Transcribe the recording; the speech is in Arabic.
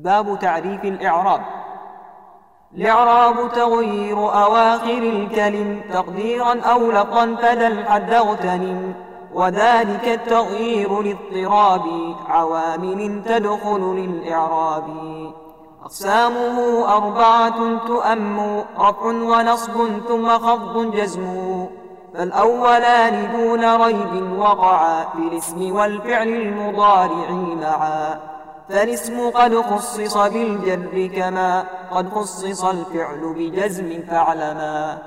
باب تعريف الإعراب. الإعراب تغيير أواخر الكلم تقديرا أو لفظا فذا الحد اغتنم. وذلك التغيير لاضطراب عوامل تدخل للإعراب. أقسامه أربعة تؤم رفع ونصب ثم خفض جزم. فالأولان دون ريب وقعا في الاسم والفعل المضارع معا فالاسم قد خصص بالجر كما قد خصص الفعل بجزم فاعلما.